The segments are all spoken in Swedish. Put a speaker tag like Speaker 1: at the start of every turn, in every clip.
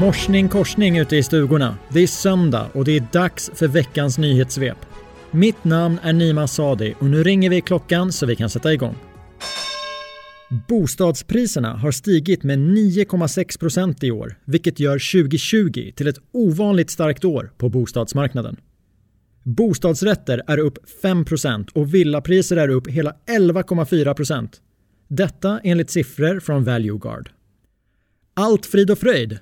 Speaker 1: Morsning korsning ute i stugorna. Det är söndag och det är dags för veckans nyhetssvep. Mitt namn är Nima Sadi och nu ringer vi klockan så vi kan sätta igång. Bostadspriserna har stigit med 9,6% i år, vilket gör 2020 till ett ovanligt starkt år på bostadsmarknaden. Bostadsrätter är upp 5% och villapriser är upp hela 11,4%. Detta enligt siffror från Valueguard. Allt frid och fröjd?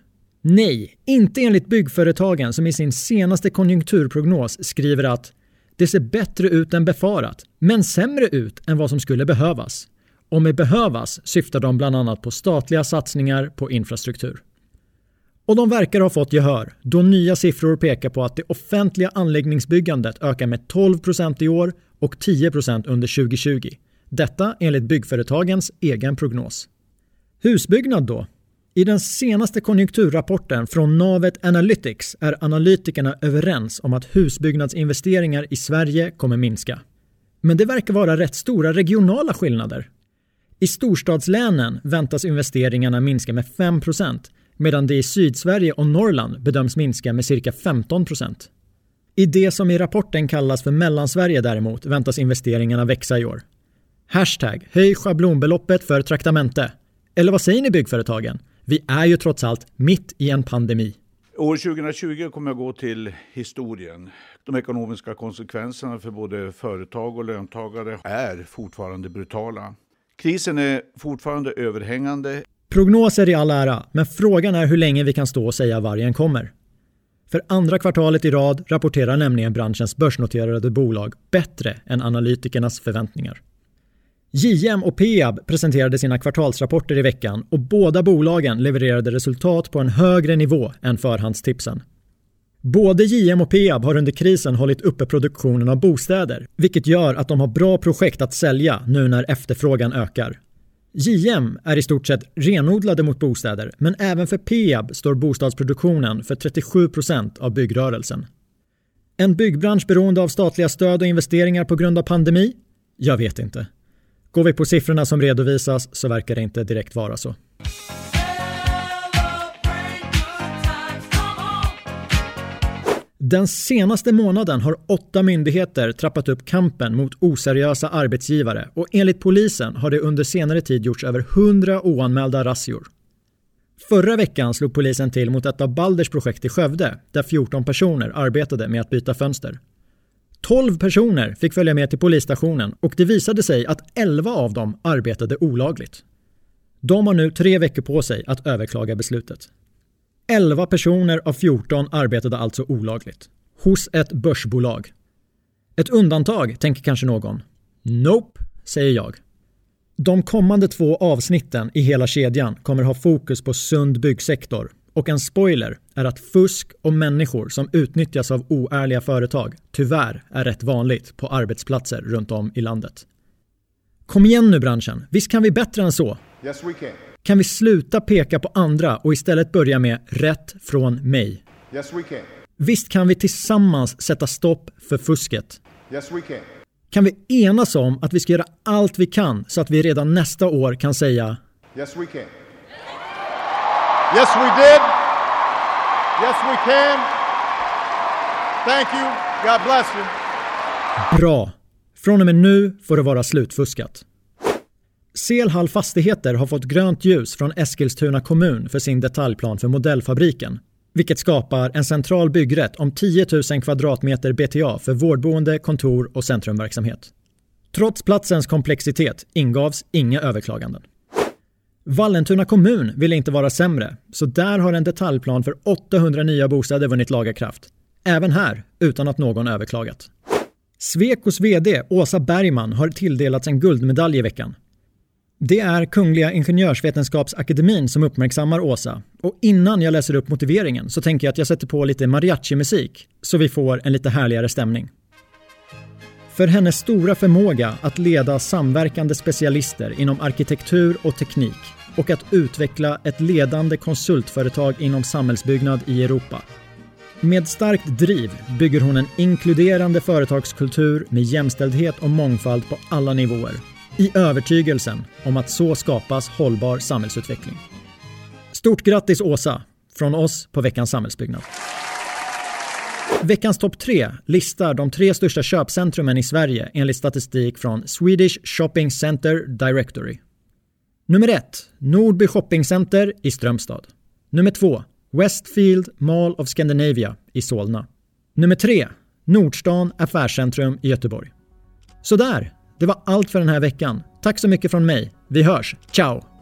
Speaker 1: Nej, inte enligt byggföretagen som i sin senaste konjunkturprognos skriver att det ser bättre ut än befarat, men sämre ut än vad som skulle behövas. Och med behövas syftar de bland annat på statliga satsningar på infrastruktur. Och de verkar ha fått gehör då nya siffror pekar på att det offentliga anläggningsbyggandet ökar med 12% i år och 10% under 2020. Detta enligt byggföretagens egen prognos. Husbyggnad då? I den senaste konjunkturrapporten från Navet Analytics är analytikerna överens om att husbyggnadsinvesteringar i Sverige kommer minska. Men det verkar vara rätt stora regionala skillnader. I storstadslänen väntas investeringarna minska med 5% medan det i Sydsverige och Norrland bedöms minska med cirka 15% I det som i rapporten kallas för Mellansverige däremot väntas investeringarna växa i år. Hashtag höj schablonbeloppet för traktamente. Eller vad säger ni byggföretagen? Vi är ju trots allt mitt i en pandemi.
Speaker 2: År 2020 kommer att gå till historien. De ekonomiska konsekvenserna för både företag och löntagare är fortfarande brutala. Krisen är fortfarande överhängande.
Speaker 1: Prognoser i all ära, men frågan är hur länge vi kan stå och säga vargen kommer. För andra kvartalet i rad rapporterar nämligen branschens börsnoterade bolag bättre än analytikernas förväntningar. JM och Peab presenterade sina kvartalsrapporter i veckan och båda bolagen levererade resultat på en högre nivå än förhandstipsen. Både JM och Peab har under krisen hållit uppe produktionen av bostäder, vilket gör att de har bra projekt att sälja nu när efterfrågan ökar. JM är i stort sett renodlade mot bostäder, men även för Peab står bostadsproduktionen för 37% av byggrörelsen. En byggbransch beroende av statliga stöd och investeringar på grund av pandemi? Jag vet inte. Går vi på siffrorna som redovisas så verkar det inte direkt vara så. Den senaste månaden har åtta myndigheter trappat upp kampen mot oseriösa arbetsgivare och enligt polisen har det under senare tid gjorts över 100 oanmälda razzior. Förra veckan slog polisen till mot ett av Balders projekt i Skövde där 14 personer arbetade med att byta fönster. 12 personer fick följa med till polisstationen och det visade sig att 11 av dem arbetade olagligt. De har nu tre veckor på sig att överklaga beslutet. 11 personer av 14 arbetade alltså olagligt. Hos ett börsbolag. Ett undantag, tänker kanske någon. Nope, säger jag. De kommande två avsnitten i hela kedjan kommer ha fokus på sund byggsektor och en spoiler är att fusk och människor som utnyttjas av oärliga företag tyvärr är rätt vanligt på arbetsplatser runt om i landet. Kom igen nu branschen, visst kan vi bättre än så?
Speaker 3: Yes, we can.
Speaker 1: Kan vi sluta peka på andra och istället börja med rätt från mig?
Speaker 3: Yes, we can.
Speaker 1: Visst kan vi tillsammans sätta stopp för fusket?
Speaker 3: Yes, we can.
Speaker 1: Kan vi enas om att vi ska göra allt vi kan så att vi redan nästa år kan säga
Speaker 3: Yes, we can. Yes, we did. Yes, we can. Thank you. God bless you.
Speaker 1: Bra! Från och med nu får det vara slutfuskat. Selhall Fastigheter har fått grönt ljus från Eskilstuna kommun för sin detaljplan för modellfabriken, vilket skapar en central byggrätt om 10 000 kvadratmeter BTA för vårdboende, kontor och centrumverksamhet. Trots platsens komplexitet ingavs inga överklaganden. Vallentuna kommun ville inte vara sämre, så där har en detaljplan för 800 nya bostäder vunnit laga kraft. Även här utan att någon överklagat. Svekos VD Åsa Bergman har tilldelats en guldmedalj i veckan. Det är Kungliga Ingenjörsvetenskapsakademin som uppmärksammar Åsa och innan jag läser upp motiveringen så tänker jag att jag sätter på lite mariachi-musik så vi får en lite härligare stämning. För hennes stora förmåga att leda samverkande specialister inom arkitektur och teknik och att utveckla ett ledande konsultföretag inom samhällsbyggnad i Europa. Med starkt driv bygger hon en inkluderande företagskultur med jämställdhet och mångfald på alla nivåer i övertygelsen om att så skapas hållbar samhällsutveckling. Stort grattis Åsa! från oss på Veckans Samhällsbyggnad. Veckans topp 3 listar de tre största köpcentrumen i Sverige enligt statistik från Swedish Shopping Center Directory. Nummer 1. Nordby Shopping Center i Strömstad. Nummer 2. Westfield Mall of Scandinavia i Solna. Nummer 3. Nordstan Affärscentrum i Göteborg. Sådär, det var allt för den här veckan. Tack så mycket från mig. Vi hörs. Ciao!